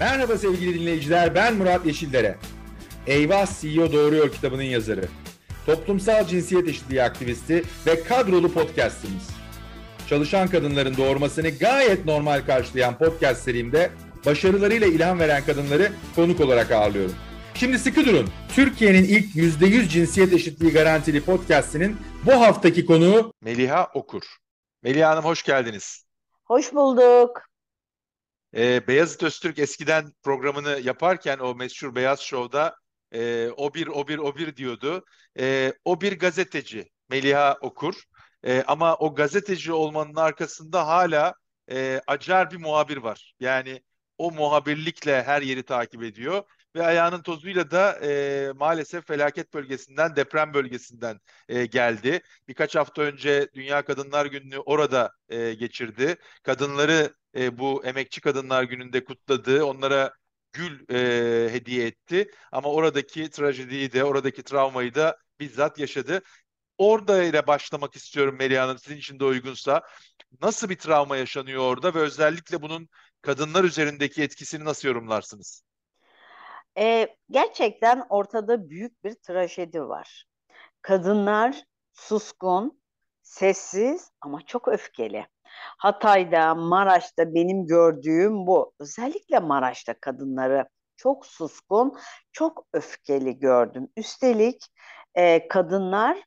Merhaba sevgili dinleyiciler, ben Murat Yeşildere. Eyvah CEO Doğuruyor kitabının yazarı. Toplumsal cinsiyet eşitliği aktivisti ve kadrolu podcastimiz. Çalışan kadınların doğurmasını gayet normal karşılayan podcast serimde başarılarıyla ilham veren kadınları konuk olarak ağırlıyorum. Şimdi sıkı durun. Türkiye'nin ilk %100 cinsiyet eşitliği garantili podcastinin bu haftaki konuğu Meliha Okur. Meliha Hanım hoş geldiniz. Hoş bulduk. Ee, Beyazıt Öztürk eskiden programını yaparken o meşhur Beyaz Show'da e, o bir o bir o bir diyordu. E, o bir gazeteci Meliha Okur. E, ama o gazeteci olmanın arkasında hala e, acar bir muhabir var. Yani o muhabirlikle her yeri takip ediyor ve ayağının tozuyla da e, maalesef felaket bölgesinden, deprem bölgesinden e, geldi. Birkaç hafta önce Dünya Kadınlar Günü'nü orada e, geçirdi. Kadınları e, bu Emekçi Kadınlar Günü'nde kutladı. Onlara gül e, hediye etti. Ama oradaki trajediyi de, oradaki travmayı da bizzat yaşadı. Orada ile başlamak istiyorum Melih Hanım sizin için de uygunsa. Nasıl bir travma yaşanıyor orada ve özellikle bunun kadınlar üzerindeki etkisini nasıl yorumlarsınız? Ee, gerçekten ortada büyük bir trajedi var. Kadınlar suskun, sessiz ama çok öfkeli. Hatay'da, Maraş'ta benim gördüğüm bu. Özellikle Maraş'ta kadınları çok suskun, çok öfkeli gördüm. Üstelik e, kadınlar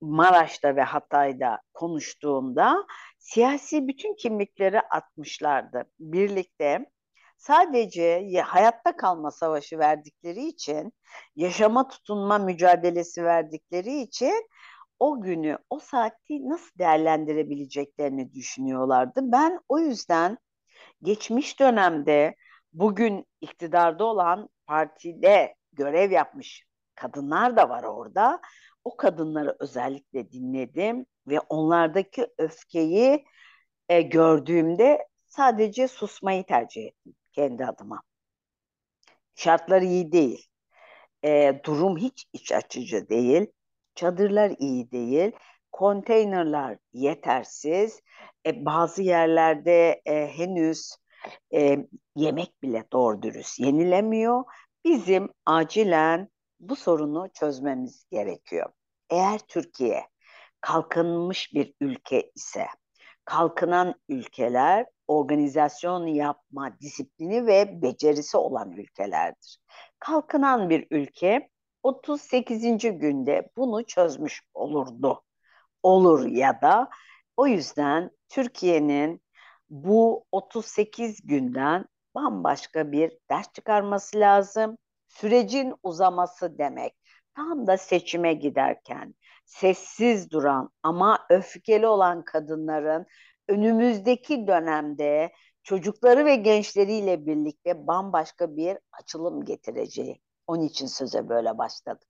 Maraş'ta ve Hatay'da konuştuğumda siyasi bütün kimlikleri atmışlardı. Birlikte sadece hayatta kalma savaşı verdikleri için, yaşama tutunma mücadelesi verdikleri için o günü, o saati nasıl değerlendirebileceklerini düşünüyorlardı. Ben o yüzden geçmiş dönemde bugün iktidarda olan partide görev yapmış kadınlar da var orada. O kadınları özellikle dinledim ve onlardaki öfkeyi e, gördüğümde sadece susmayı tercih ettim kendi adıma. Şartlar iyi değil. E, durum hiç iç açıcı değil. Çadırlar iyi değil. Konteynerler yetersiz. E, bazı yerlerde e, henüz e, yemek bile doğru dürüst yenilemiyor. Bizim acilen bu sorunu çözmemiz gerekiyor. Eğer Türkiye kalkınmış bir ülke ise kalkınan ülkeler organizasyon yapma disiplini ve becerisi olan ülkelerdir. Kalkınan bir ülke 38. günde bunu çözmüş olurdu. Olur ya da o yüzden Türkiye'nin bu 38 günden bambaşka bir ders çıkarması lazım. Sürecin uzaması demek. Tam da seçime giderken sessiz duran ama öfkeli olan kadınların önümüzdeki dönemde çocukları ve gençleriyle birlikte bambaşka bir açılım getireceği. Onun için söze böyle başladım.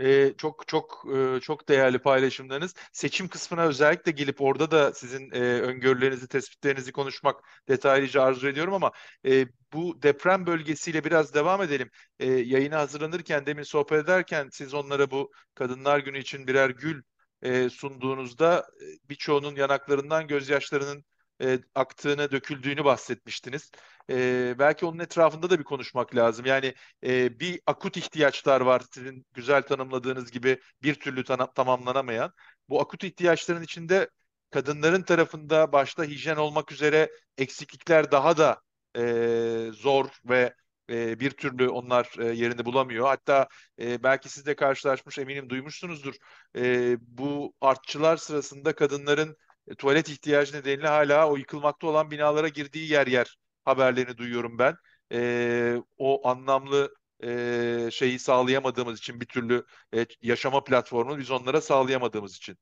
Ee, çok çok e, çok değerli paylaşımlarınız. Seçim kısmına özellikle gelip orada da sizin e, öngörülerinizi, tespitlerinizi konuşmak detaylıca arzu ediyorum ama e, bu deprem bölgesiyle biraz devam edelim. E, yayına hazırlanırken, demin sohbet ederken siz onlara bu Kadınlar Günü için birer gül e, sunduğunuzda e, birçoğunun yanaklarından gözyaşlarının e, aktığını, döküldüğünü bahsetmiştiniz. E, belki onun etrafında da bir konuşmak lazım. Yani e, bir akut ihtiyaçlar var sizin güzel tanımladığınız gibi bir türlü tamamlanamayan. Bu akut ihtiyaçların içinde kadınların tarafında başta hijyen olmak üzere eksiklikler daha da e, zor ve e, bir türlü onlar e, yerini bulamıyor. Hatta e, belki siz de karşılaşmış eminim duymuşsunuzdur. E, bu artçılar sırasında kadınların e, tuvalet ihtiyacı nedeniyle hala o yıkılmakta olan binalara girdiği yer yer haberlerini duyuyorum ben. E, o anlamlı e, şeyi sağlayamadığımız için bir türlü e, yaşama platformunu biz onlara sağlayamadığımız için.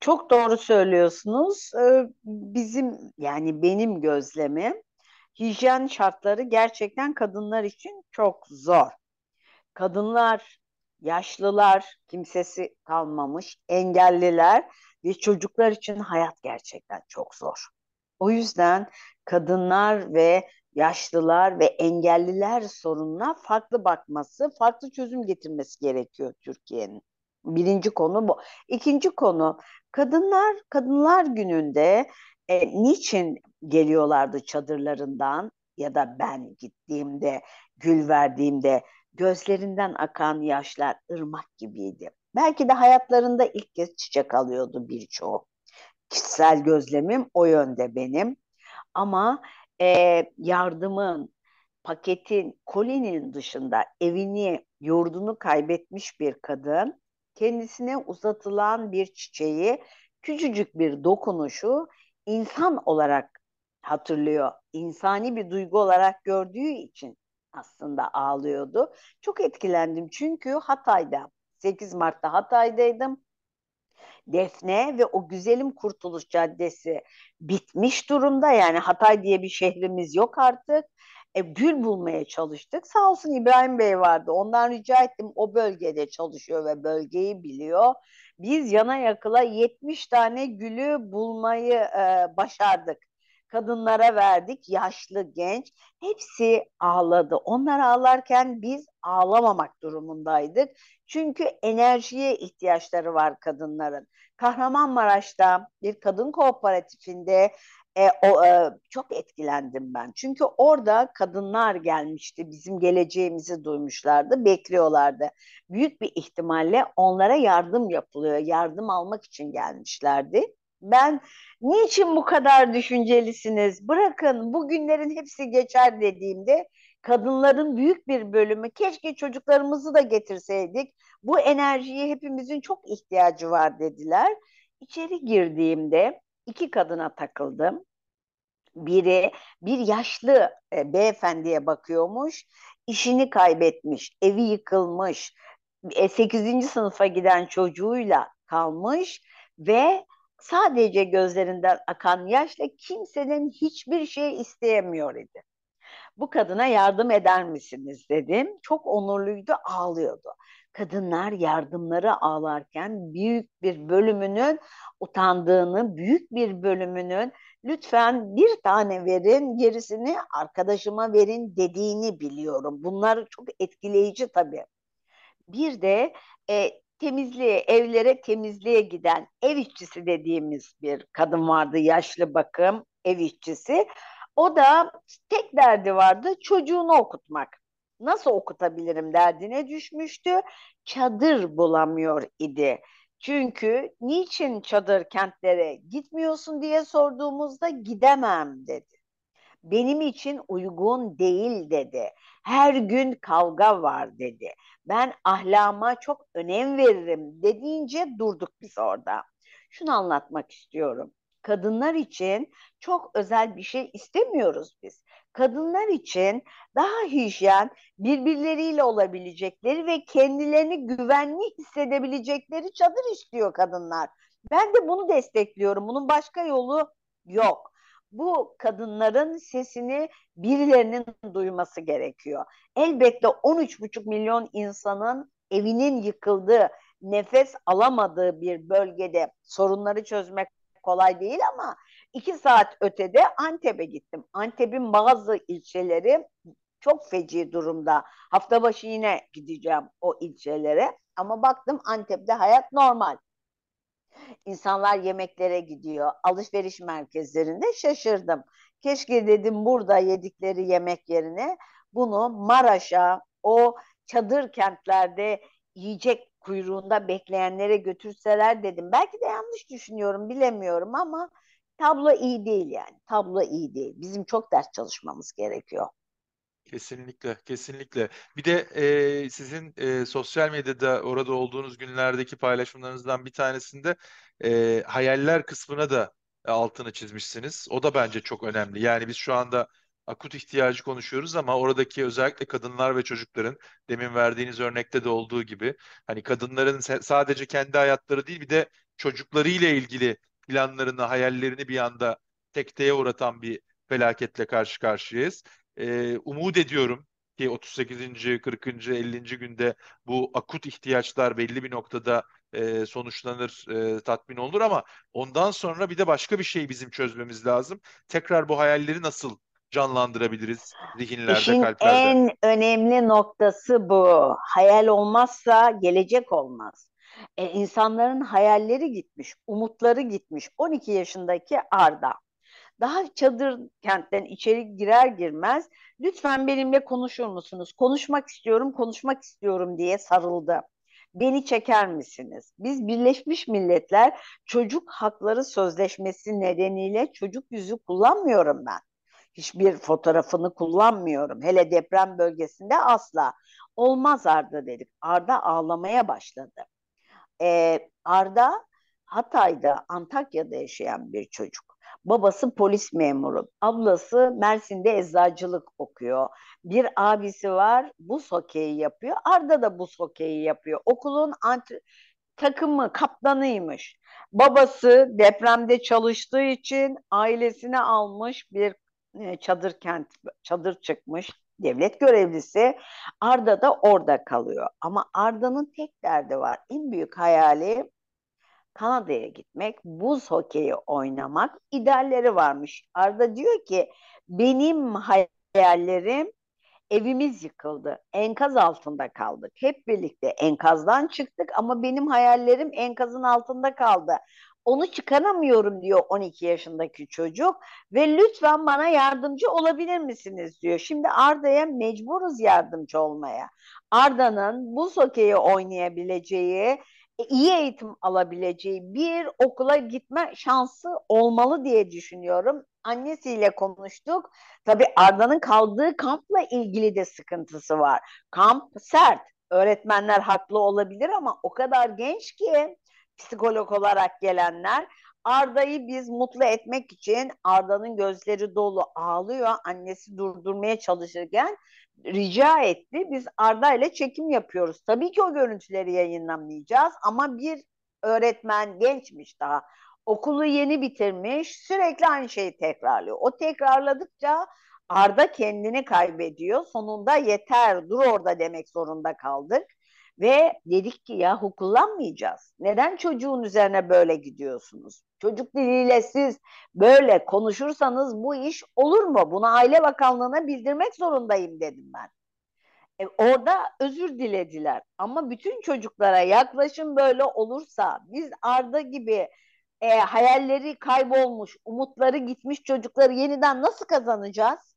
Çok doğru söylüyorsunuz. Ee, bizim yani benim gözlemim hijyen şartları gerçekten kadınlar için çok zor. Kadınlar, yaşlılar, kimsesi kalmamış, engelliler ve çocuklar için hayat gerçekten çok zor. O yüzden kadınlar ve yaşlılar ve engelliler sorununa farklı bakması, farklı çözüm getirmesi gerekiyor Türkiye'nin. Birinci konu bu. İkinci konu kadınlar kadınlar gününde e, niçin geliyorlardı çadırlarından? ya da ben gittiğimde, gül verdiğimde gözlerinden akan yaşlar ırmak gibiydi. Belki de hayatlarında ilk kez çiçek alıyordu birçoğu. Kişisel gözlemim o yönde benim. Ama e, yardımın, paketin, kolinin dışında evini, yurdunu kaybetmiş bir kadın kendisine uzatılan bir çiçeği, küçücük bir dokunuşu insan olarak hatırlıyor. İnsani bir duygu olarak gördüğü için aslında ağlıyordu. Çok etkilendim çünkü Hatay'da 8 Mart'ta Hatay'daydım. Defne ve o güzelim Kurtuluş Caddesi bitmiş durumda. Yani Hatay diye bir şehrimiz yok artık. E, gül bulmaya çalıştık. Sağ olsun İbrahim Bey vardı. Ondan rica ettim. O bölgede çalışıyor ve bölgeyi biliyor. Biz yana yakıla 70 tane gülü bulmayı e, başardık kadınlara verdik, yaşlı, genç. Hepsi ağladı. Onlar ağlarken biz ağlamamak durumundaydık. Çünkü enerjiye ihtiyaçları var kadınların. Kahramanmaraş'ta bir kadın kooperatifinde e, o, e, çok etkilendim ben. Çünkü orada kadınlar gelmişti. Bizim geleceğimizi duymuşlardı, bekliyorlardı. Büyük bir ihtimalle onlara yardım yapılıyor. Yardım almak için gelmişlerdi. Ben niçin bu kadar düşüncelisiniz? Bırakın bu günlerin hepsi geçer dediğimde kadınların büyük bir bölümü keşke çocuklarımızı da getirseydik. Bu enerjiye hepimizin çok ihtiyacı var dediler. İçeri girdiğimde iki kadına takıldım. Biri bir yaşlı e, beyefendiye bakıyormuş, işini kaybetmiş, evi yıkılmış, e, 8. sınıfa giden çocuğuyla kalmış ve sadece gözlerinden akan yaşla kimsenin hiçbir şey isteyemiyor idi. Bu kadına yardım eder misiniz dedim. Çok onurluydu, ağlıyordu. Kadınlar yardımları ağlarken büyük bir bölümünün utandığını, büyük bir bölümünün lütfen bir tane verin, gerisini arkadaşıma verin dediğini biliyorum. Bunlar çok etkileyici tabii. Bir de e, temizliğe, evlere temizliğe giden ev işçisi dediğimiz bir kadın vardı, yaşlı bakım ev işçisi. O da tek derdi vardı çocuğunu okutmak. Nasıl okutabilirim derdine düşmüştü. Çadır bulamıyor idi. Çünkü niçin çadır kentlere gitmiyorsun diye sorduğumuzda gidemem dedi. Benim için uygun değil dedi. Her gün kavga var dedi. Ben ahlama çok önem veririm dediğince durduk biz orada. Şunu anlatmak istiyorum. Kadınlar için çok özel bir şey istemiyoruz biz. Kadınlar için daha hijyen, birbirleriyle olabilecekleri ve kendilerini güvenli hissedebilecekleri çadır istiyor kadınlar. Ben de bunu destekliyorum. Bunun başka yolu yok bu kadınların sesini birilerinin duyması gerekiyor. Elbette 13,5 milyon insanın evinin yıkıldığı, nefes alamadığı bir bölgede sorunları çözmek kolay değil ama iki saat ötede Antep'e gittim. Antep'in bazı ilçeleri çok feci durumda. Hafta başı yine gideceğim o ilçelere. Ama baktım Antep'te hayat normal. İnsanlar yemeklere gidiyor. Alışveriş merkezlerinde şaşırdım. Keşke dedim burada yedikleri yemek yerine bunu Maraş'a, o çadır kentlerde yiyecek kuyruğunda bekleyenlere götürseler dedim. Belki de yanlış düşünüyorum bilemiyorum ama tablo iyi değil yani. Tablo iyi değil. Bizim çok ders çalışmamız gerekiyor. Kesinlikle, kesinlikle. Bir de e, sizin e, sosyal medyada orada olduğunuz günlerdeki paylaşımlarınızdan bir tanesinde e, hayaller kısmına da altını çizmişsiniz. O da bence çok önemli. Yani biz şu anda akut ihtiyacı konuşuyoruz ama oradaki özellikle kadınlar ve çocukların demin verdiğiniz örnekte de olduğu gibi hani kadınların sadece kendi hayatları değil bir de çocuklarıyla ilgili planlarını, hayallerini bir anda tekteye uğratan bir felaketle karşı karşıyayız. Ee, umut ediyorum ki 38. 40. 50. günde bu akut ihtiyaçlar belli bir noktada e, sonuçlanır, e, tatmin olur ama ondan sonra bir de başka bir şey bizim çözmemiz lazım. Tekrar bu hayalleri nasıl canlandırabiliriz zihinlerde, İşin kalplerde? en önemli noktası bu. Hayal olmazsa gelecek olmaz. E, insanların hayalleri gitmiş, umutları gitmiş. 12 yaşındaki Arda Daha çadır kentten içeri girer girmez lütfen benimle konuşur musunuz? Konuşmak istiyorum, konuşmak istiyorum diye sarıldı. Beni çeker misiniz? Biz Birleşmiş Milletler Çocuk Hakları Sözleşmesi nedeniyle çocuk yüzü kullanmıyorum ben. Hiçbir fotoğrafını kullanmıyorum. Hele deprem bölgesinde asla. Olmaz Arda dedik. Arda ağlamaya başladı. Ee, Arda Hatay'da, Antakya'da yaşayan bir çocuk. Babası polis memuru, ablası Mersin'de eczacılık okuyor. Bir abisi var, bu hokeyi yapıyor. Arda da bu hokeyi yapıyor. Okulun ant- takımı, kaptanıymış. Babası depremde çalıştığı için ailesine almış bir e, çadır kent, çadır çıkmış devlet görevlisi. Arda da orada kalıyor. Ama Arda'nın tek derdi var. En büyük hayali Kanada'ya gitmek, buz hokeyi oynamak idealleri varmış. Arda diyor ki benim hayallerim evimiz yıkıldı. Enkaz altında kaldık. Hep birlikte enkazdan çıktık ama benim hayallerim enkazın altında kaldı. Onu çıkaramıyorum diyor 12 yaşındaki çocuk ve lütfen bana yardımcı olabilir misiniz diyor. Şimdi Arda'ya mecburuz yardımcı olmaya. Arda'nın bu hokeyi oynayabileceği, iyi eğitim alabileceği bir okula gitme şansı olmalı diye düşünüyorum. Annesiyle konuştuk. Tabii Arda'nın kaldığı kampla ilgili de sıkıntısı var. Kamp sert. Öğretmenler haklı olabilir ama o kadar genç ki psikolog olarak gelenler Arda'yı biz mutlu etmek için Arda'nın gözleri dolu ağlıyor. Annesi durdurmaya çalışırken rica etti. Biz Arda ile çekim yapıyoruz. Tabii ki o görüntüleri yayınlamayacağız ama bir öğretmen gençmiş daha. Okulu yeni bitirmiş. Sürekli aynı şeyi tekrarlıyor. O tekrarladıkça Arda kendini kaybediyor. Sonunda yeter dur orada demek zorunda kaldık. Ve dedik ki yahu kullanmayacağız. Neden çocuğun üzerine böyle gidiyorsunuz? Çocuk diliyle siz böyle konuşursanız bu iş olur mu? Bunu Aile Bakanlığı'na bildirmek zorundayım dedim ben. E, orada özür dilediler. Ama bütün çocuklara yaklaşım böyle olursa biz Arda gibi e, hayalleri kaybolmuş, umutları gitmiş çocukları yeniden nasıl kazanacağız?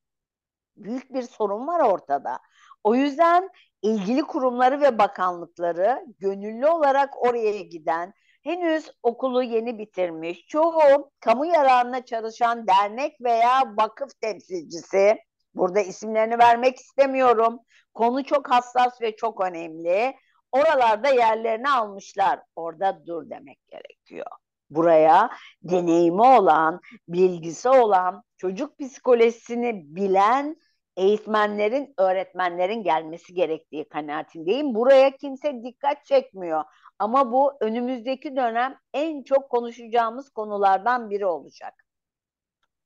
Büyük bir sorun var ortada. O yüzden ilgili kurumları ve bakanlıkları gönüllü olarak oraya giden, henüz okulu yeni bitirmiş, çoğu kamu yararına çalışan dernek veya vakıf temsilcisi, burada isimlerini vermek istemiyorum, konu çok hassas ve çok önemli, oralarda yerlerini almışlar, orada dur demek gerekiyor. Buraya deneyimi olan, bilgisi olan, çocuk psikolojisini bilen eğitmenlerin, öğretmenlerin gelmesi gerektiği kanaatindeyim. Buraya kimse dikkat çekmiyor. Ama bu önümüzdeki dönem en çok konuşacağımız konulardan biri olacak.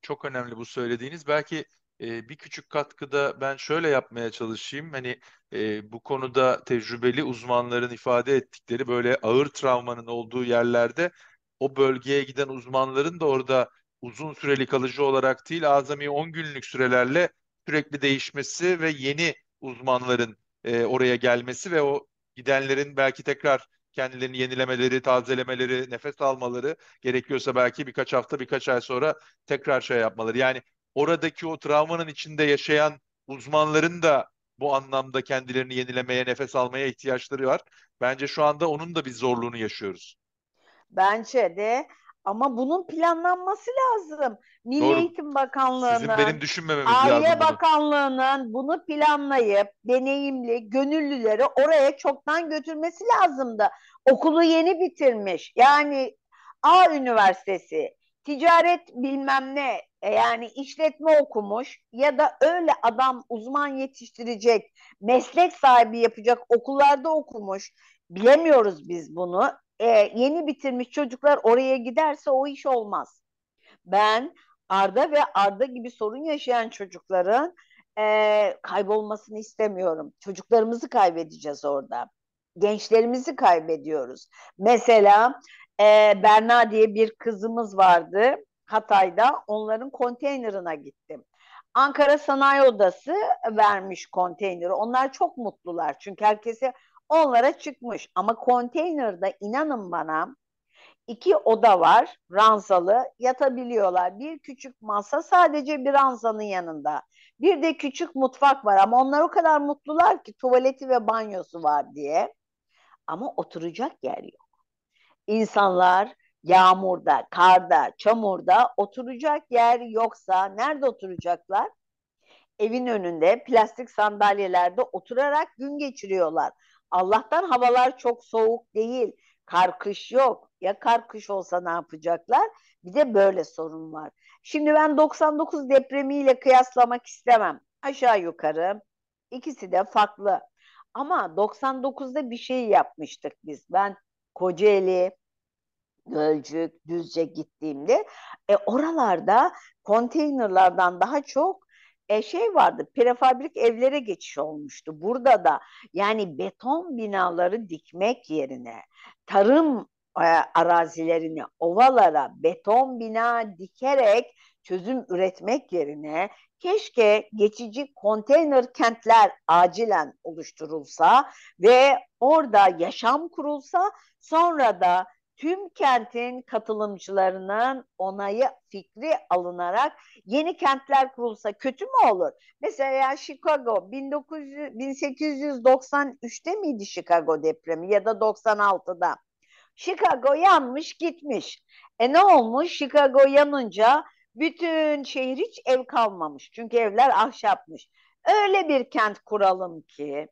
Çok önemli bu söylediğiniz. Belki e, bir küçük katkıda ben şöyle yapmaya çalışayım. Hani e, bu konuda tecrübeli uzmanların ifade ettikleri böyle ağır travmanın olduğu yerlerde o bölgeye giden uzmanların da orada uzun süreli kalıcı olarak değil azami 10 günlük sürelerle sürekli değişmesi ve yeni uzmanların e, oraya gelmesi ve o gidenlerin belki tekrar kendilerini yenilemeleri, tazelemeleri, nefes almaları gerekiyorsa belki birkaç hafta, birkaç ay sonra tekrar şey yapmaları. Yani oradaki o travmanın içinde yaşayan uzmanların da bu anlamda kendilerini yenilemeye, nefes almaya ihtiyaçları var. Bence şu anda onun da bir zorluğunu yaşıyoruz. Bence de ama bunun planlanması lazım. Milli Doğru. Eğitim Bakanlığı'nın, Sizin benim düşünmememiz Aile lazım. Bakanlığı'nın bunu planlayıp deneyimli gönüllüleri oraya çoktan götürmesi lazımdı. Okulu yeni bitirmiş. Yani A Üniversitesi, ticaret bilmem ne e, yani işletme okumuş ya da öyle adam uzman yetiştirecek, meslek sahibi yapacak okullarda okumuş. Bilemiyoruz biz bunu. E, yeni bitirmiş çocuklar oraya giderse o iş olmaz. Ben Arda ve Arda gibi sorun yaşayan çocukların e, kaybolmasını istemiyorum. Çocuklarımızı kaybedeceğiz orada. Gençlerimizi kaybediyoruz. Mesela e, Berna diye bir kızımız vardı Hatay'da. Onların konteynerına gittim. Ankara Sanayi Odası vermiş konteyneri. Onlar çok mutlular çünkü herkese onlara çıkmış. Ama konteynerde inanın bana İki oda var, ranzalı, yatabiliyorlar. Bir küçük masa sadece bir ranzanın yanında. Bir de küçük mutfak var ama onlar o kadar mutlular ki tuvaleti ve banyosu var diye. Ama oturacak yer yok. İnsanlar yağmurda, karda, çamurda oturacak yer yoksa nerede oturacaklar? Evin önünde plastik sandalyelerde oturarak gün geçiriyorlar. Allah'tan havalar çok soğuk değil. Kar kış yok. Ya kar kış olsa ne yapacaklar? Bir de böyle sorun var. Şimdi ben 99 depremiyle kıyaslamak istemem. Aşağı yukarı ikisi de farklı. Ama 99'da bir şey yapmıştık biz. Ben Kocaeli, Gölcük, Düzce gittiğimde e, oralarda konteynerlardan daha çok e, şey vardı prefabrik evlere geçiş olmuştu. Burada da yani beton binaları dikmek yerine tarım e, arazilerini ovalara beton bina dikerek çözüm üretmek yerine keşke geçici konteyner kentler acilen oluşturulsa ve orada yaşam kurulsa sonra da tüm kentin katılımcılarının onayı fikri alınarak yeni kentler kurulsa kötü mü olur? Mesela Chicago 1900, 1893'te miydi Chicago depremi ya da 96'da? Chicago yanmış gitmiş. E ne olmuş? Chicago yanınca bütün şehir hiç ev kalmamış. Çünkü evler ahşapmış. Öyle bir kent kuralım ki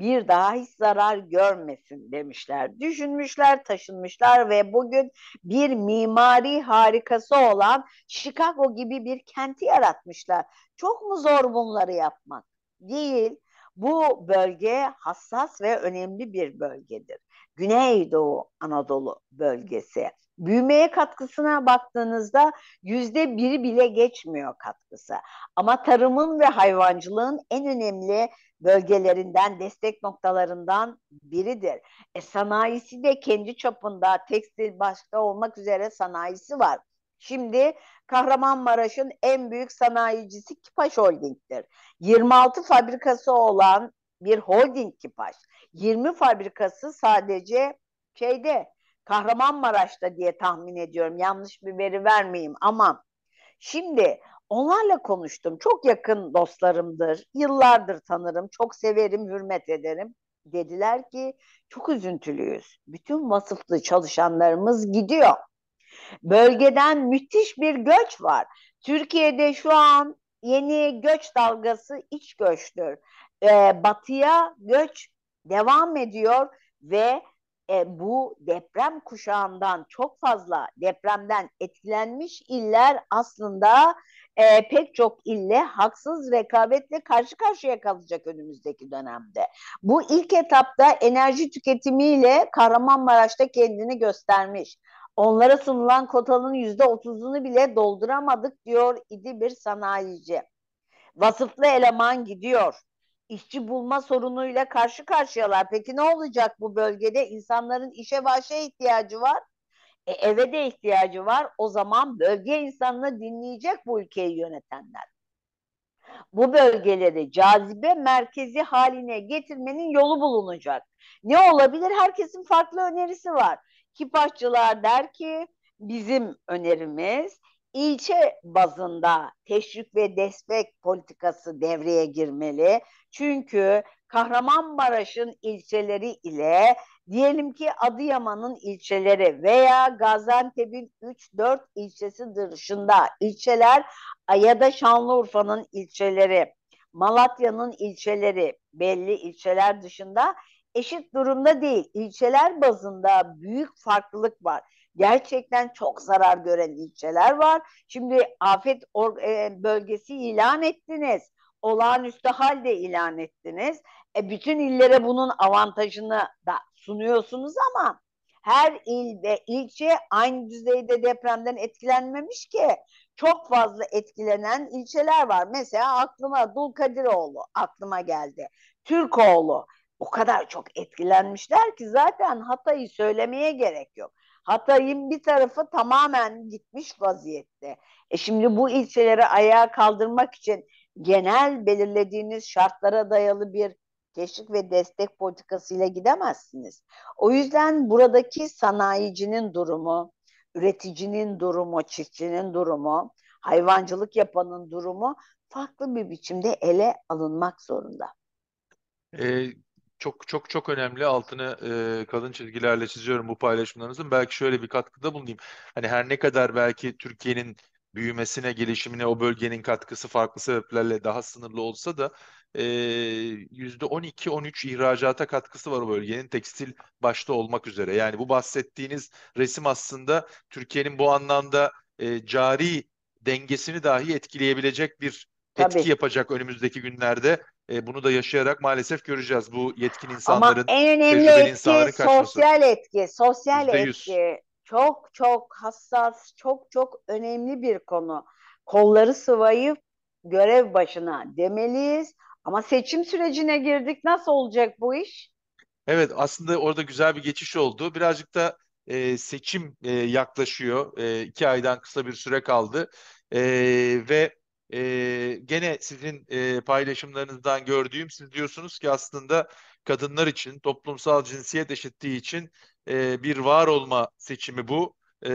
bir daha hiç zarar görmesin demişler. Düşünmüşler, taşınmışlar ve bugün bir mimari harikası olan Chicago gibi bir kenti yaratmışlar. Çok mu zor bunları yapmak? Değil. Bu bölge hassas ve önemli bir bölgedir. Güneydoğu Anadolu bölgesi. Büyümeye katkısına baktığınızda yüzde biri bile geçmiyor katkısı. Ama tarımın ve hayvancılığın en önemli bölgelerinden, destek noktalarından biridir. E, sanayisi de kendi çapında tekstil başta olmak üzere sanayisi var. Şimdi Kahramanmaraş'ın en büyük sanayicisi Kipaş Holding'dir. 26 fabrikası olan bir holding Kipaş. 20 fabrikası sadece şeyde Kahramanmaraş'ta diye tahmin ediyorum. Yanlış bir veri vermeyeyim ama şimdi onlarla konuştum. Çok yakın dostlarımdır. Yıllardır tanırım. Çok severim, hürmet ederim. Dediler ki çok üzüntülüyüz. Bütün vasıflı çalışanlarımız gidiyor. Bölgeden müthiş bir göç var. Türkiye'de şu an yeni göç dalgası iç göçtür. Ee, batıya göç devam ediyor ve e, bu deprem kuşağından çok fazla depremden etkilenmiş iller aslında e, pek çok ille haksız rekabetle karşı karşıya kalacak önümüzdeki dönemde. Bu ilk etapta enerji tüketimiyle Kahramanmaraş'ta kendini göstermiş. Onlara sunulan kotanın yüzde otuzunu bile dolduramadık diyor idi bir sanayici. Vasıflı eleman gidiyor işçi bulma sorunuyla karşı karşıyalar. Peki ne olacak bu bölgede? İnsanların işe başa ihtiyacı var. E, eve de ihtiyacı var. O zaman bölge insanını dinleyecek bu ülkeyi yönetenler. Bu bölgeleri cazibe merkezi haline getirmenin yolu bulunacak. Ne olabilir? Herkesin farklı önerisi var. Kipaşçılar der ki bizim önerimiz ilçe bazında teşvik ve destek politikası devreye girmeli. Çünkü Kahramanmaraş'ın ilçeleri ile diyelim ki Adıyaman'ın ilçeleri veya Gaziantep'in 3-4 ilçesi dışında ilçeler ya da Şanlıurfa'nın ilçeleri, Malatya'nın ilçeleri belli ilçeler dışında eşit durumda değil. İlçeler bazında büyük farklılık var gerçekten çok zarar gören ilçeler var. Şimdi afet e, bölgesi ilan ettiniz. Olağanüstü halde ilan ettiniz. E, bütün illere bunun avantajını da sunuyorsunuz ama her ilde ilçe aynı düzeyde depremden etkilenmemiş ki çok fazla etkilenen ilçeler var. Mesela aklıma Dulkadiroğlu aklıma geldi. Türkoğlu o kadar çok etkilenmişler ki zaten Hatay'ı söylemeye gerek yok. Hatay'ın bir tarafı tamamen gitmiş vaziyette. E şimdi bu ilçeleri ayağa kaldırmak için genel belirlediğiniz şartlara dayalı bir teşvik ve destek politikasıyla gidemezsiniz. O yüzden buradaki sanayicinin durumu, üreticinin durumu, çiftçinin durumu, hayvancılık yapanın durumu farklı bir biçimde ele alınmak zorunda. Ee, çok çok çok önemli altını e, kalın çizgilerle çiziyorum bu paylaşımlarınızın. Belki şöyle bir katkıda bulunayım. Hani her ne kadar belki Türkiye'nin büyümesine, gelişimine o bölgenin katkısı farklı sebeplerle daha sınırlı olsa da yüzde 12-13 ihracata katkısı var o bölgenin tekstil başta olmak üzere. Yani bu bahsettiğiniz resim aslında Türkiye'nin bu anlamda e, cari dengesini dahi etkileyebilecek bir Tabii. etki yapacak önümüzdeki günlerde. E, bunu da yaşayarak maalesef göreceğiz bu yetkin insanların, Ama en önemli etki sosyal etki, sosyal %100. etki. Çok çok hassas, çok çok önemli bir konu. Kolları sıvayıp görev başına demeliyiz. Ama seçim sürecine girdik. Nasıl olacak bu iş? Evet aslında orada güzel bir geçiş oldu. Birazcık da e, seçim e, yaklaşıyor. E, iki aydan kısa bir süre kaldı. E, ve e, gene sizin e, paylaşımlarınızdan gördüğüm siz diyorsunuz ki aslında kadınlar için toplumsal cinsiyet eşitliği için e, bir var olma seçimi bu. E,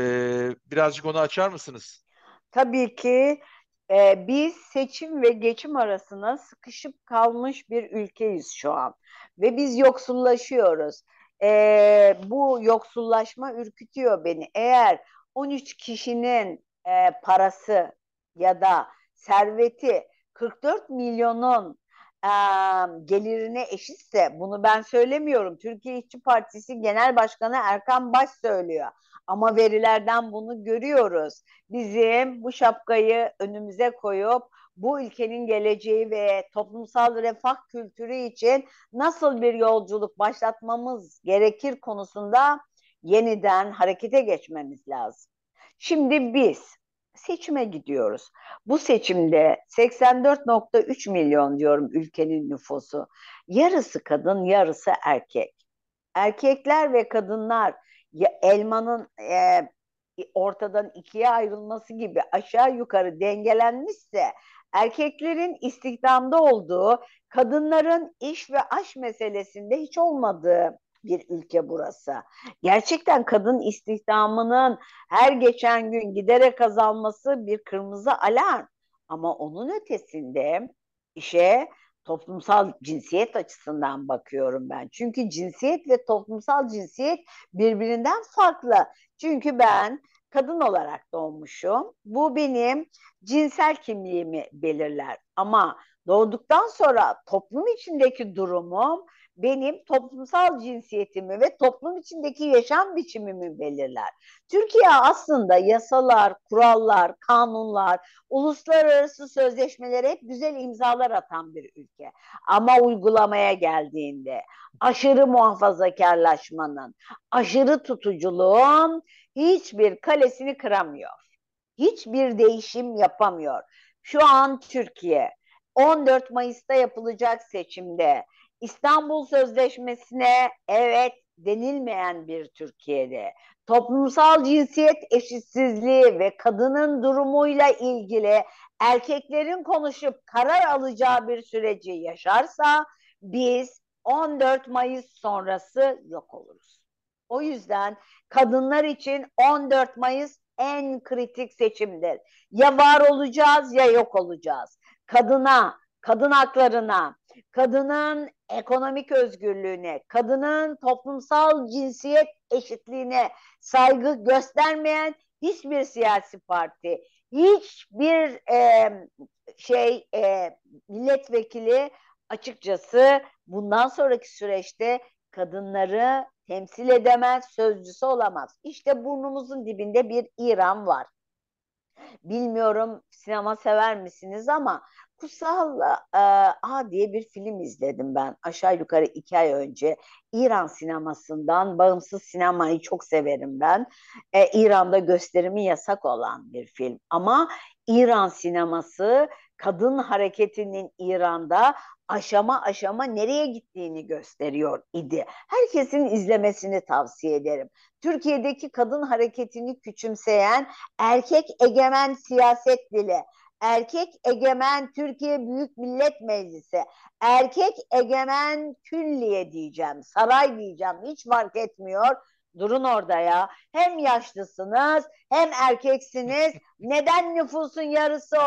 birazcık onu açar mısınız? Tabii ki e, biz seçim ve geçim arasına sıkışıp kalmış bir ülkeyiz şu an ve biz yoksullaşıyoruz. E, bu yoksullaşma ürkütüyor beni. Eğer 13 kişinin e, parası ya da serveti 44 milyonun e, gelirine eşitse bunu ben söylemiyorum. Türkiye İşçi Partisi Genel Başkanı Erkan Baş söylüyor. Ama verilerden bunu görüyoruz. Bizim bu şapkayı önümüze koyup bu ülkenin geleceği ve toplumsal refah kültürü için nasıl bir yolculuk başlatmamız gerekir konusunda yeniden harekete geçmemiz lazım. Şimdi biz seçime gidiyoruz. Bu seçimde 84.3 milyon diyorum ülkenin nüfusu. Yarısı kadın, yarısı erkek. Erkekler ve kadınlar elmanın e, ortadan ikiye ayrılması gibi aşağı yukarı dengelenmişse erkeklerin istihdamda olduğu, kadınların iş ve aş meselesinde hiç olmadığı bir ülke burası. Gerçekten kadın istihdamının her geçen gün giderek azalması bir kırmızı alarm. Ama onun ötesinde işe toplumsal cinsiyet açısından bakıyorum ben. Çünkü cinsiyet ve toplumsal cinsiyet birbirinden farklı. Çünkü ben kadın olarak doğmuşum. Bu benim cinsel kimliğimi belirler. Ama doğduktan sonra toplum içindeki durumum benim toplumsal cinsiyetimi ve toplum içindeki yaşam biçimimi belirler. Türkiye aslında yasalar, kurallar, kanunlar, uluslararası sözleşmelere hep güzel imzalar atan bir ülke. Ama uygulamaya geldiğinde aşırı muhafazakarlaşmanın, aşırı tutuculuğun hiçbir kalesini kıramıyor. Hiçbir değişim yapamıyor. Şu an Türkiye 14 Mayıs'ta yapılacak seçimde İstanbul Sözleşmesi'ne evet denilmeyen bir Türkiye'de toplumsal cinsiyet eşitsizliği ve kadının durumuyla ilgili erkeklerin konuşup karar alacağı bir süreci yaşarsa biz 14 Mayıs sonrası yok oluruz. O yüzden kadınlar için 14 Mayıs en kritik seçimdir. Ya var olacağız ya yok olacağız. Kadına, kadın haklarına, kadının ekonomik özgürlüğüne, kadının toplumsal cinsiyet eşitliğine saygı göstermeyen hiçbir siyasi parti, hiçbir e, şey e, milletvekili açıkçası bundan sonraki süreçte kadınları temsil edemez, sözcüsü olamaz. İşte burnumuzun dibinde bir İran var. Bilmiyorum sinema sever misiniz ama Kutsal e, A diye bir film izledim ben aşağı yukarı iki ay önce. İran sinemasından bağımsız sinemayı çok severim ben. E, İran'da gösterimi yasak olan bir film ama İran sineması kadın hareketinin İran'da aşama aşama nereye gittiğini gösteriyor idi. Herkesin izlemesini tavsiye ederim. Türkiye'deki kadın hareketini küçümseyen erkek egemen siyaset dili, erkek egemen Türkiye Büyük Millet Meclisi, erkek egemen külliye diyeceğim, saray diyeceğim hiç fark etmiyor. Durun orada ya. Hem yaşlısınız hem erkeksiniz. Neden nüfusun yarısı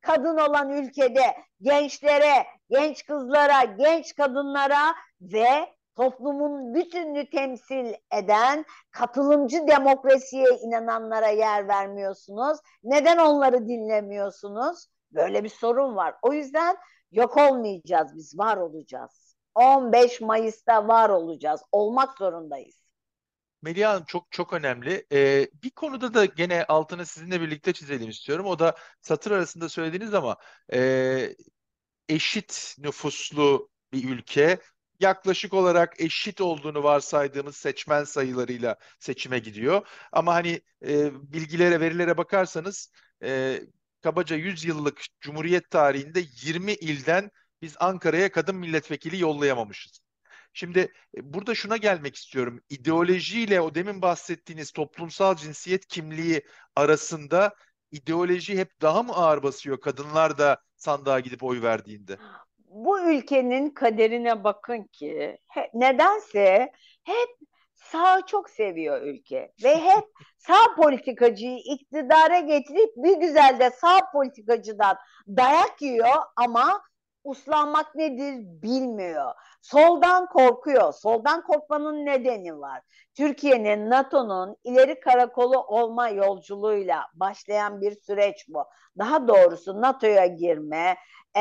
kadın olan ülkede gençlere, genç kızlara, genç kadınlara ve toplumun bütününü temsil eden katılımcı demokrasiye inananlara yer vermiyorsunuz? Neden onları dinlemiyorsunuz? Böyle bir sorun var. O yüzden yok olmayacağız biz, var olacağız. 15 Mayıs'ta var olacağız. Olmak zorundayız. Melih Hanım çok çok önemli. Ee, bir konuda da gene altını sizinle birlikte çizelim istiyorum. O da satır arasında söylediğiniz ama e, eşit nüfuslu bir ülke yaklaşık olarak eşit olduğunu varsaydığımız seçmen sayılarıyla seçime gidiyor. Ama hani e, bilgilere, verilere bakarsanız e, kabaca 100 yıllık Cumhuriyet tarihinde 20 ilden biz Ankara'ya kadın milletvekili yollayamamışız. Şimdi e, burada şuna gelmek istiyorum. İdeolojiyle o demin bahsettiğiniz toplumsal cinsiyet kimliği arasında ideoloji hep daha mı ağır basıyor kadınlar da sandığa gidip oy verdiğinde? Bu ülkenin kaderine bakın ki he, nedense hep sağ çok seviyor ülke ve hep sağ politikacıyı iktidara getirip bir güzel de sağ politikacıdan dayak yiyor ama uslanmak nedir bilmiyor. Soldan korkuyor. Soldan korkmanın nedeni var. Türkiye'nin NATO'nun ileri karakolu olma yolculuğuyla başlayan bir süreç bu. Daha doğrusu NATO'ya girme, e,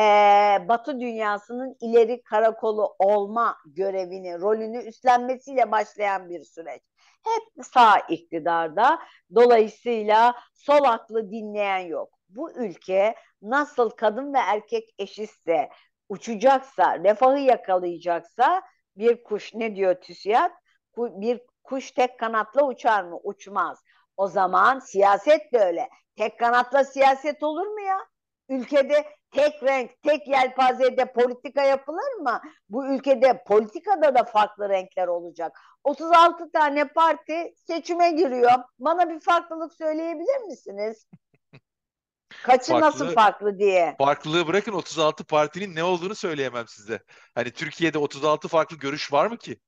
Batı dünyasının ileri karakolu olma görevini, rolünü üstlenmesiyle başlayan bir süreç. Hep sağ iktidarda. Dolayısıyla sol aklı dinleyen yok. Bu ülke nasıl kadın ve erkek eşitse, uçacaksa, refahı yakalayacaksa bir kuş ne diyor TÜSİAD? Bir kuş tek kanatla uçar mı? Uçmaz. O zaman siyaset de öyle. Tek kanatla siyaset olur mu ya? Ülkede tek renk, tek yelpazede politika yapılır mı? Bu ülkede politikada da farklı renkler olacak. 36 tane parti seçime giriyor. Bana bir farklılık söyleyebilir misiniz? Kaçı farklı, nasıl farklı diye. Farklılığı bırakın 36 partinin ne olduğunu söyleyemem size. Hani Türkiye'de 36 farklı görüş var mı ki?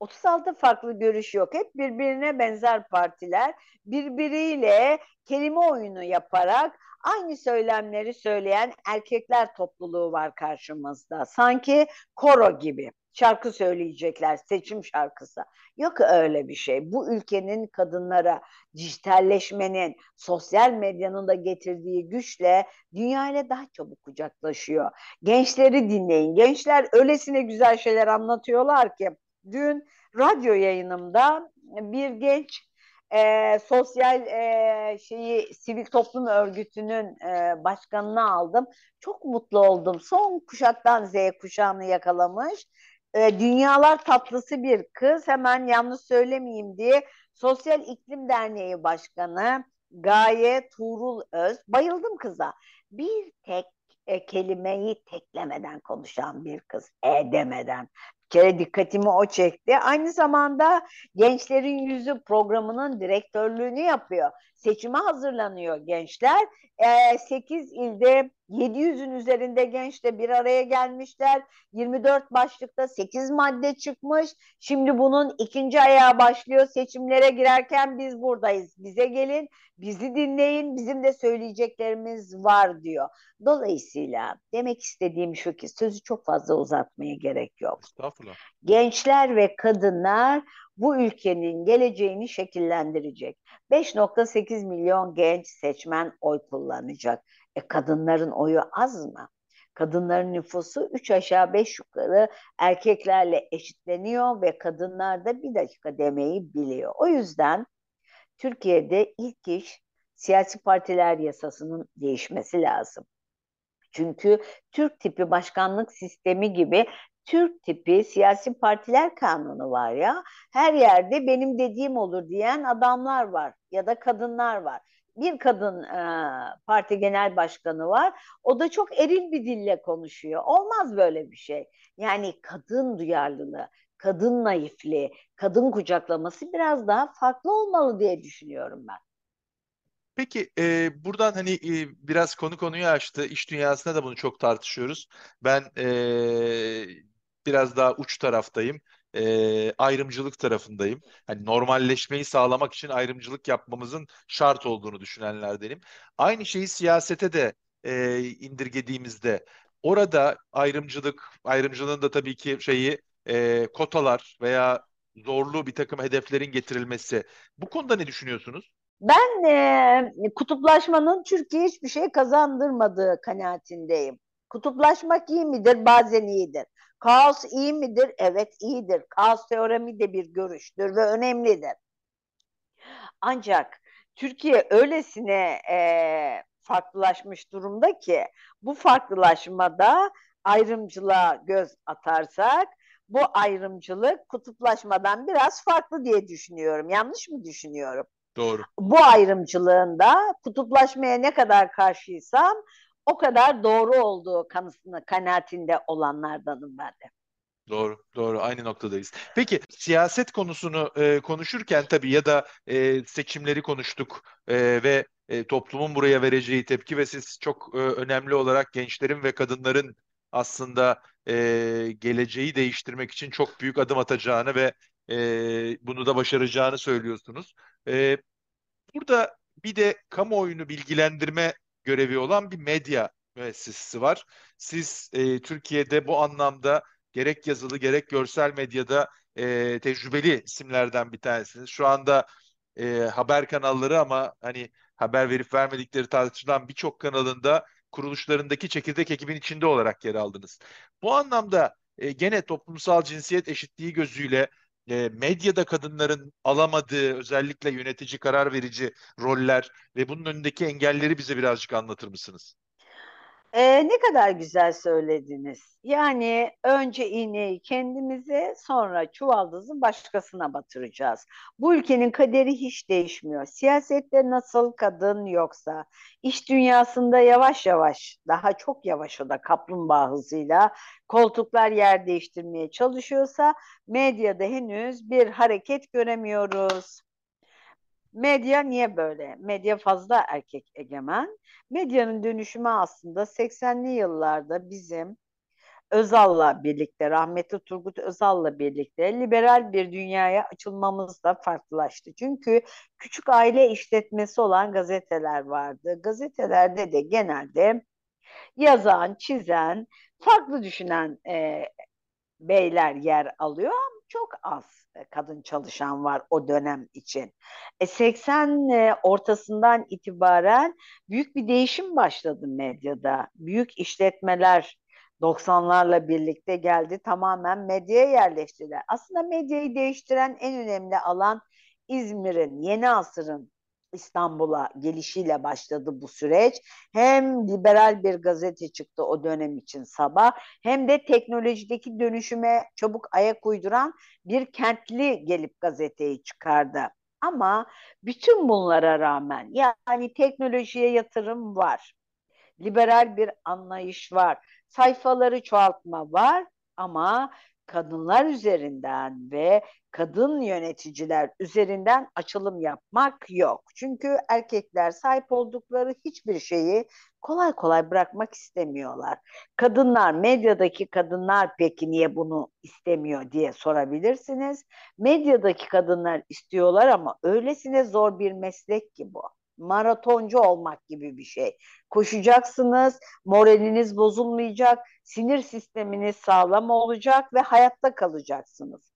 36 farklı görüş yok. Hep birbirine benzer partiler birbiriyle kelime oyunu yaparak aynı söylemleri söyleyen erkekler topluluğu var karşımızda. Sanki koro gibi şarkı söyleyecekler, seçim şarkısı. Yok öyle bir şey. Bu ülkenin kadınlara dijitalleşmenin, sosyal medyanın da getirdiği güçle dünya daha çabuk kucaklaşıyor. Gençleri dinleyin. Gençler öylesine güzel şeyler anlatıyorlar ki. Dün radyo yayınımda bir genç e, sosyal e, şeyi sivil toplum örgütünün e, başkanını aldım. Çok mutlu oldum. Son kuşaktan Z kuşağını yakalamış e, dünyalar tatlısı bir kız hemen yanlış söylemeyeyim diye Sosyal İklim Derneği Başkanı Gaye Tuğrul Öz bayıldım kıza. Bir tek e, kelimeyi teklemeden konuşan bir kız. E demeden kere dikkatimi o çekti. Aynı zamanda Gençlerin Yüzü programının direktörlüğünü yapıyor. Seçime hazırlanıyor gençler. E, 8 ilde 700'ün üzerinde genç de bir araya gelmişler. 24 başlıkta 8 madde çıkmış. Şimdi bunun ikinci ayağı başlıyor. Seçimlere girerken biz buradayız. Bize gelin, bizi dinleyin. Bizim de söyleyeceklerimiz var diyor. Dolayısıyla demek istediğim şu ki sözü çok fazla uzatmaya gerek yok. Estağfurullah. Gençler ve kadınlar bu ülkenin geleceğini şekillendirecek. 5.8 milyon genç seçmen oy kullanacak. E kadınların oyu az mı? Kadınların nüfusu 3 aşağı 5 yukarı erkeklerle eşitleniyor ve kadınlar da bir dakika demeyi biliyor. O yüzden Türkiye'de ilk iş siyasi partiler yasasının değişmesi lazım. Çünkü Türk tipi başkanlık sistemi gibi Türk tipi siyasi partiler kanunu var ya. Her yerde benim dediğim olur diyen adamlar var ya da kadınlar var. Bir kadın e, parti genel başkanı var. O da çok eril bir dille konuşuyor. Olmaz böyle bir şey. Yani kadın duyarlılığı, kadın naifliği, kadın kucaklaması biraz daha farklı olmalı diye düşünüyorum ben. Peki e, buradan hani e, biraz konu konuyu açtı. İş dünyasında da bunu çok tartışıyoruz. Ben e, biraz daha uç taraftayım. E, ayrımcılık tarafındayım. Hani normalleşmeyi sağlamak için ayrımcılık yapmamızın şart olduğunu düşünenlerdenim. Aynı şeyi siyasete de e, indirgediğimizde orada ayrımcılık, ayrımcılığın da tabii ki şeyi e, kotalar veya zorlu bir takım hedeflerin getirilmesi. Bu konuda ne düşünüyorsunuz? Ben e, kutuplaşmanın Türkiye hiçbir şey kazandırmadığı kanaatindeyim. Kutuplaşmak iyi midir? Bazen iyidir. Kaos iyi midir? Evet iyidir. Kaos teoremi de bir görüştür ve önemlidir. Ancak Türkiye öylesine e, farklılaşmış durumda ki bu farklılaşmada ayrımcılığa göz atarsak bu ayrımcılık kutuplaşmadan biraz farklı diye düşünüyorum. Yanlış mı düşünüyorum? Doğru. Bu ayrımcılığında kutuplaşmaya ne kadar karşıysam o kadar doğru olduğu kanısını kanaatinde olanlardanım ben de. Doğru, doğru. Aynı noktadayız. Peki siyaset konusunu e, konuşurken tabii ya da e, seçimleri konuştuk e, ve e, toplumun buraya vereceği tepki ve siz çok e, önemli olarak gençlerin ve kadınların aslında e, geleceği değiştirmek için çok büyük adım atacağını ve e, bunu da başaracağını söylüyorsunuz. E, burada bir de kamuoyunu bilgilendirme görevi olan bir medya müessesesi var. Siz e, Türkiye'de bu anlamda gerek yazılı gerek görsel medyada e, tecrübeli isimlerden bir tanesiniz. Şu anda e, haber kanalları ama hani haber verip vermedikleri tartışılan birçok kanalında kuruluşlarındaki çekirdek ekibin içinde olarak yer aldınız. Bu anlamda e, gene toplumsal cinsiyet eşitliği gözüyle e, medyada kadınların alamadığı özellikle yönetici karar verici roller ve bunun önündeki engelleri bize birazcık anlatır mısınız? Ee, ne kadar güzel söylediniz. Yani önce iğneyi kendimize sonra çuvaldızı başkasına batıracağız. Bu ülkenin kaderi hiç değişmiyor. Siyasette nasıl kadın yoksa, iş dünyasında yavaş yavaş, daha çok yavaş o da kaplumbağa hızıyla koltuklar yer değiştirmeye çalışıyorsa medyada henüz bir hareket göremiyoruz. Medya niye böyle? Medya fazla erkek egemen. Medyanın dönüşümü aslında 80'li yıllarda bizim Özal'la birlikte, rahmetli Turgut Özal'la birlikte liberal bir dünyaya açılmamız da farklılaştı. Çünkü küçük aile işletmesi olan gazeteler vardı. Gazetelerde de genelde yazan, çizen, farklı düşünen e, beyler yer alıyor çok az e, kadın çalışan var o dönem için. E 80 e, ortasından itibaren büyük bir değişim başladı medyada. Büyük işletmeler 90'larla birlikte geldi tamamen medyaya yerleştiler. Aslında medyayı değiştiren en önemli alan İzmir'in, Yeni Asır'ın İstanbul'a gelişiyle başladı bu süreç. Hem liberal bir gazete çıktı o dönem için sabah hem de teknolojideki dönüşüme çabuk ayak uyduran bir kentli gelip gazeteyi çıkardı. Ama bütün bunlara rağmen yani teknolojiye yatırım var. Liberal bir anlayış var. Sayfaları çoğaltma var ama kadınlar üzerinden ve kadın yöneticiler üzerinden açılım yapmak yok. Çünkü erkekler sahip oldukları hiçbir şeyi kolay kolay bırakmak istemiyorlar. Kadınlar, medyadaki kadınlar peki niye bunu istemiyor diye sorabilirsiniz. Medyadaki kadınlar istiyorlar ama öylesine zor bir meslek ki bu maratoncu olmak gibi bir şey. Koşacaksınız, moraliniz bozulmayacak, sinir sisteminiz sağlam olacak ve hayatta kalacaksınız.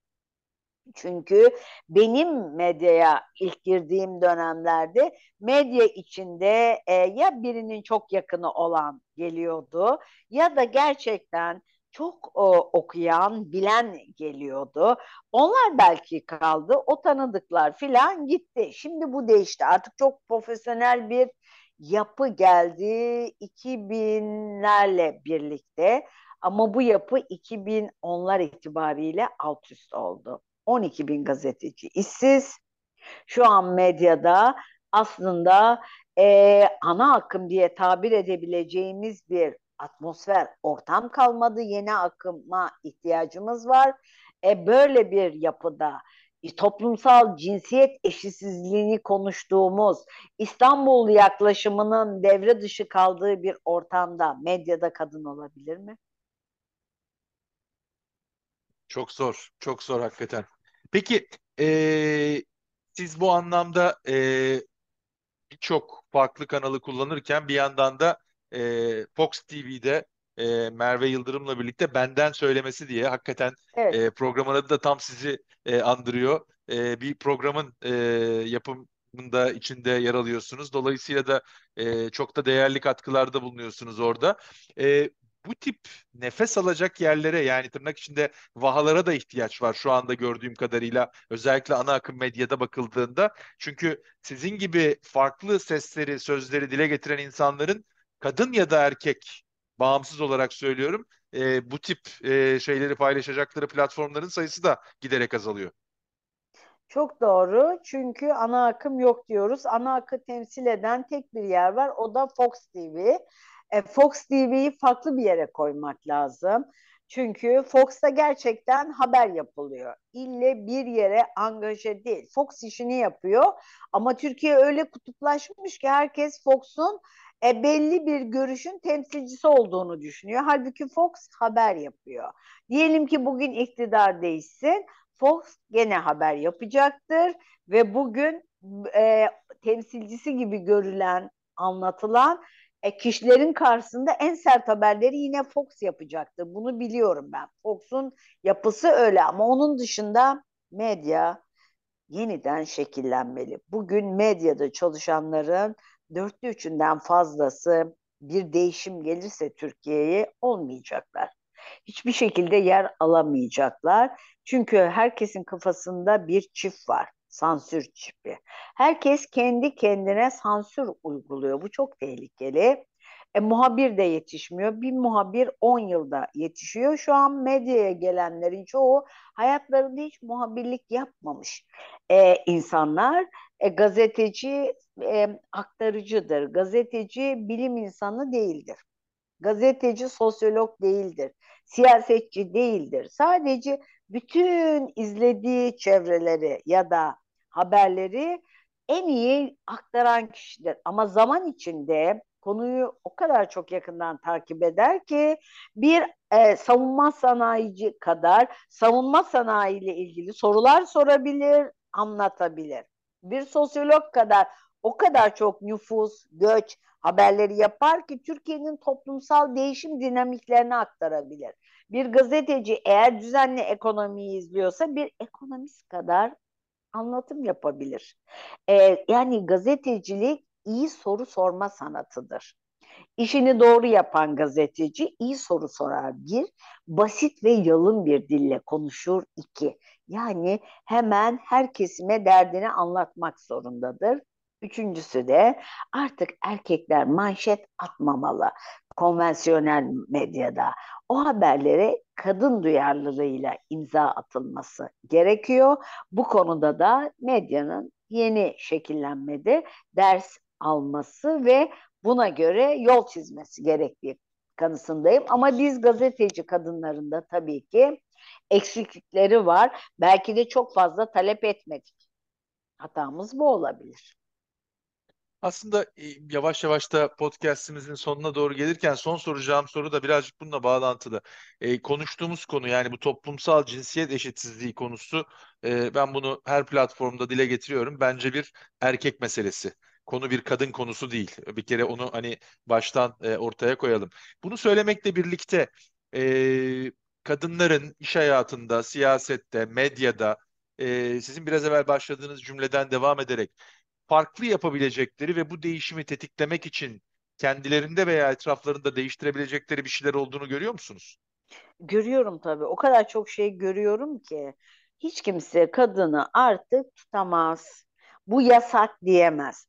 Çünkü benim medyaya ilk girdiğim dönemlerde medya içinde e, ya birinin çok yakını olan geliyordu ya da gerçekten çok o, okuyan, bilen geliyordu. Onlar belki kaldı, o tanıdıklar filan gitti. Şimdi bu değişti. Artık çok profesyonel bir yapı geldi 2000'lerle birlikte. Ama bu yapı 2010'lar itibariyle alt üst oldu. 12 bin gazeteci işsiz. Şu an medyada aslında e, ana akım diye tabir edebileceğimiz bir atmosfer, ortam kalmadı. Yeni akıma ihtiyacımız var. E, böyle bir yapıda toplumsal cinsiyet eşitsizliğini konuştuğumuz İstanbul yaklaşımının devre dışı kaldığı bir ortamda medyada kadın olabilir mi? Çok zor, çok zor hakikaten. Peki e, siz bu anlamda e, birçok farklı kanalı kullanırken bir yandan da e, Fox TV'de e, Merve Yıldırım'la birlikte benden söylemesi diye hakikaten evet. e, programın adı da tam sizi e, andırıyor. E, bir programın e, yapımında içinde yer alıyorsunuz. Dolayısıyla da e, çok da değerli katkılarda bulunuyorsunuz orada. E, bu tip nefes alacak yerlere yani tırnak içinde vahalara da ihtiyaç var şu anda gördüğüm kadarıyla özellikle ana akım medyada bakıldığında. Çünkü sizin gibi farklı sesleri, sözleri dile getiren insanların kadın ya da erkek bağımsız olarak söylüyorum e, bu tip e, şeyleri paylaşacakları platformların sayısı da giderek azalıyor. Çok doğru. Çünkü ana akım yok diyoruz. Ana akı temsil eden tek bir yer var. O da Fox TV. E, Fox TV'yi farklı bir yere koymak lazım. Çünkü Fox'ta gerçekten haber yapılıyor. İlle bir yere angaje değil. Fox işini yapıyor ama Türkiye öyle kutuplaşmış ki herkes Fox'un e, belli bir görüşün temsilcisi olduğunu düşünüyor. Halbuki Fox haber yapıyor. Diyelim ki bugün iktidar değişsin. Fox gene haber yapacaktır ve bugün e, temsilcisi gibi görülen, anlatılan e, kişilerin karşısında en sert haberleri yine Fox yapacaktır. Bunu biliyorum ben. Fox'un yapısı öyle ama onun dışında medya yeniden şekillenmeli. Bugün medyada çalışanların dörtte üçünden fazlası bir değişim gelirse Türkiye'ye olmayacaklar. Hiçbir şekilde yer alamayacaklar. Çünkü herkesin kafasında bir çift var. Sansür çipi. Herkes kendi kendine sansür uyguluyor. Bu çok tehlikeli. E, muhabir de yetişmiyor. Bir muhabir 10 yılda yetişiyor. Şu an medyaya gelenlerin çoğu hayatlarında hiç muhabirlik yapmamış e, insanlar. E, gazeteci e, aktarıcıdır. Gazeteci bilim insanı değildir. Gazeteci sosyolog değildir. Siyasetçi değildir. Sadece bütün izlediği çevreleri ya da haberleri en iyi aktaran kişidir. Ama zaman içinde konuyu o kadar çok yakından takip eder ki bir e, savunma sanayici kadar savunma sanayi ile ilgili sorular sorabilir, anlatabilir. Bir sosyolog kadar o kadar çok nüfus, göç haberleri yapar ki Türkiye'nin toplumsal değişim dinamiklerini aktarabilir. Bir gazeteci eğer düzenli ekonomiyi izliyorsa bir ekonomist kadar anlatım yapabilir. Ee, yani gazetecilik iyi soru sorma sanatıdır. İşini doğru yapan gazeteci iyi soru sorar bir, basit ve yalın bir dille konuşur iki. Yani hemen her kesime derdini anlatmak zorundadır. Üçüncüsü de artık erkekler manşet atmamalı konvansiyonel medyada. O haberlere kadın duyarlılığıyla imza atılması gerekiyor. Bu konuda da medyanın yeni şekillenmede ders alması ve buna göre yol çizmesi gerektiği kanısındayım. Ama biz gazeteci kadınlarında tabii ki eksiklikleri var. Belki de çok fazla talep etmedik. Hatamız bu olabilir. Aslında e, yavaş yavaş da podcastimizin sonuna doğru gelirken son soracağım soru da birazcık bununla bağlantılı. E, konuştuğumuz konu yani bu toplumsal cinsiyet eşitsizliği konusu e, ben bunu her platformda dile getiriyorum. Bence bir erkek meselesi. Konu bir kadın konusu değil. Bir kere onu hani baştan e, ortaya koyalım. Bunu söylemekle birlikte e, kadınların iş hayatında, siyasette, medyada e, sizin biraz evvel başladığınız cümleden devam ederek farklı yapabilecekleri ve bu değişimi tetiklemek için kendilerinde veya etraflarında değiştirebilecekleri bir şeyler olduğunu görüyor musunuz? Görüyorum tabii. O kadar çok şey görüyorum ki hiç kimse kadını artık tutamaz. Bu yasak diyemez.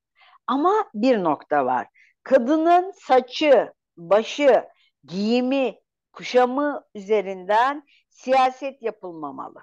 Ama bir nokta var. Kadının saçı, başı, giyimi, kuşamı üzerinden siyaset yapılmamalı.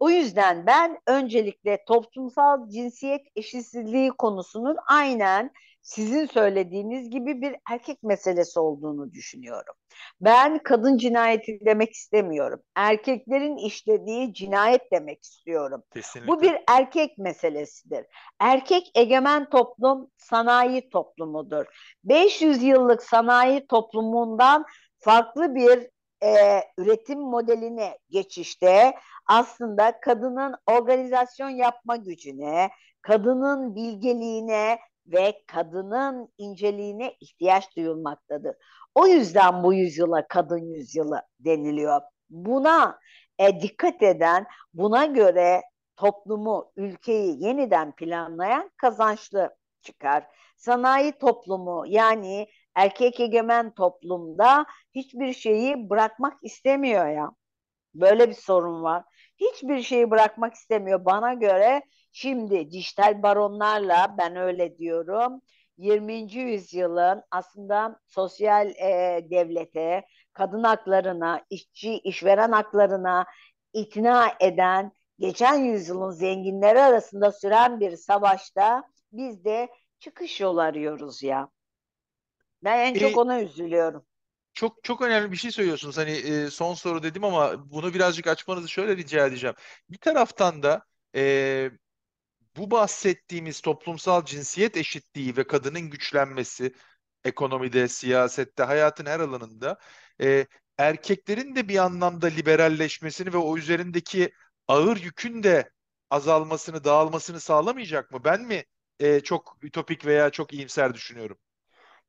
O yüzden ben öncelikle toplumsal cinsiyet eşitsizliği konusunun aynen sizin söylediğiniz gibi bir erkek meselesi olduğunu düşünüyorum. Ben kadın cinayeti demek istemiyorum. Erkeklerin işlediği cinayet demek istiyorum. Kesinlikle. Bu bir erkek meselesidir. Erkek egemen toplum sanayi toplumudur. 500 yıllık sanayi toplumundan farklı bir e, üretim modeline geçişte aslında kadının organizasyon yapma gücüne, kadının bilgeliğine ve kadının inceliğine ihtiyaç duyulmaktadır. O yüzden bu yüzyıla kadın yüzyılı deniliyor. Buna e, dikkat eden, buna göre toplumu, ülkeyi yeniden planlayan kazançlı çıkar. Sanayi toplumu yani erkek egemen toplumda hiçbir şeyi bırakmak istemiyor ya. Böyle bir sorun var. Hiçbir şeyi bırakmak istemiyor. Bana göre şimdi dijital baronlarla ben öyle diyorum. 20. yüzyılın aslında sosyal e, devlete, kadın haklarına, işçi, işveren haklarına ikna eden, geçen yüzyılın zenginleri arasında süren bir savaşta biz de çıkış yolu arıyoruz ya. Ben en çok E, ona üzülüyorum. Çok çok önemli bir şey söylüyorsunuz. Hani e, son soru dedim ama bunu birazcık açmanızı şöyle rica edeceğim. Bir taraftan da e, bu bahsettiğimiz toplumsal cinsiyet eşitliği ve kadının güçlenmesi ekonomide, siyasette, hayatın her alanında e, erkeklerin de bir anlamda liberalleşmesini ve o üzerindeki ağır yükün de azalmasını, dağılmasını sağlamayacak mı? Ben mi e, çok ütopik veya çok iyimser düşünüyorum?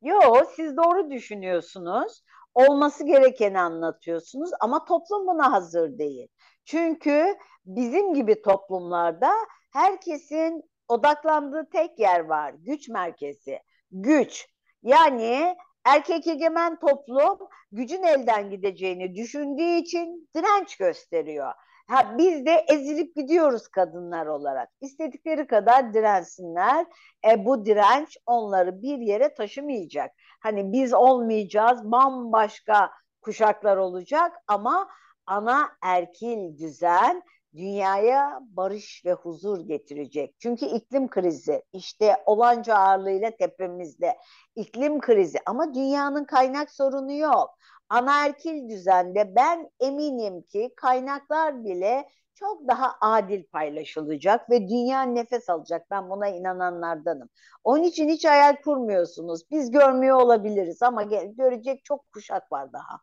Yo, siz doğru düşünüyorsunuz. Olması gerekeni anlatıyorsunuz ama toplum buna hazır değil. Çünkü bizim gibi toplumlarda herkesin odaklandığı tek yer var. Güç merkezi. Güç. Yani erkek egemen toplum gücün elden gideceğini düşündüğü için direnç gösteriyor. Ha, biz de ezilip gidiyoruz kadınlar olarak. İstedikleri kadar dirensinler. E, bu direnç onları bir yere taşımayacak. Hani biz olmayacağız, bambaşka kuşaklar olacak ama ana erkil düzen dünyaya barış ve huzur getirecek. Çünkü iklim krizi işte olanca ağırlığıyla tepemizde. İklim krizi ama dünyanın kaynak sorunu yok. Anaerkil düzende ben eminim ki kaynaklar bile çok daha adil paylaşılacak ve dünya nefes alacak. Ben buna inananlardanım. Onun için hiç hayal kurmuyorsunuz. Biz görmüyor olabiliriz ama görecek çok kuşak var daha.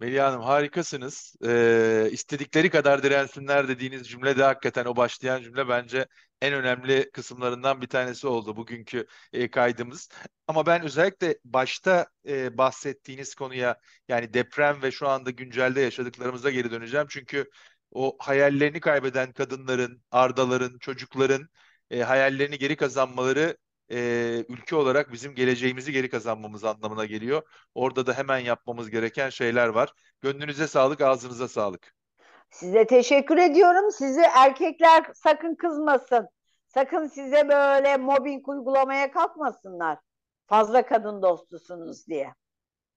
Melih Hanım harikasınız. Ee, istedikleri kadar dirensinler dediğiniz cümle de hakikaten o başlayan cümle bence en önemli kısımlarından bir tanesi oldu bugünkü e, kaydımız. Ama ben özellikle başta e, bahsettiğiniz konuya yani deprem ve şu anda güncelde yaşadıklarımıza geri döneceğim. Çünkü o hayallerini kaybeden kadınların, ardaların, çocukların e, hayallerini geri kazanmaları e, ülke olarak bizim geleceğimizi geri kazanmamız anlamına geliyor. Orada da hemen yapmamız gereken şeyler var. Gönlünüze sağlık, ağzınıza sağlık. Size teşekkür ediyorum. Sizi erkekler sakın kızmasın. Sakın size böyle mobbing uygulamaya kalkmasınlar. Fazla kadın dostusunuz diye.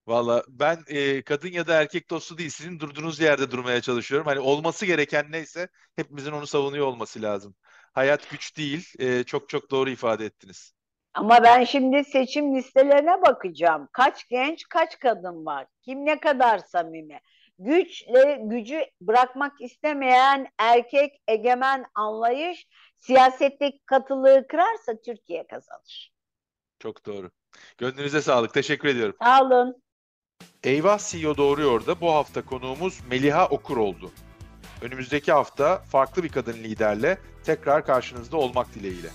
Valla ben e, kadın ya da erkek dostu değil, sizin durduğunuz yerde durmaya çalışıyorum. Hani olması gereken neyse hepimizin onu savunuyor olması lazım. Hayat güç değil, e, çok çok doğru ifade ettiniz. Ama ben şimdi seçim listelerine bakacağım. Kaç genç, kaç kadın var? Kim ne kadar samimi? Güçle gücü bırakmak istemeyen erkek egemen anlayış siyasetteki katılığı kırarsa Türkiye kazanır. Çok doğru. Gönlünüze sağlık. Teşekkür ediyorum. Sağ olun. Eyvah CEO Doğruyor'da bu hafta konuğumuz Meliha Okur oldu. Önümüzdeki hafta farklı bir kadın liderle tekrar karşınızda olmak dileğiyle.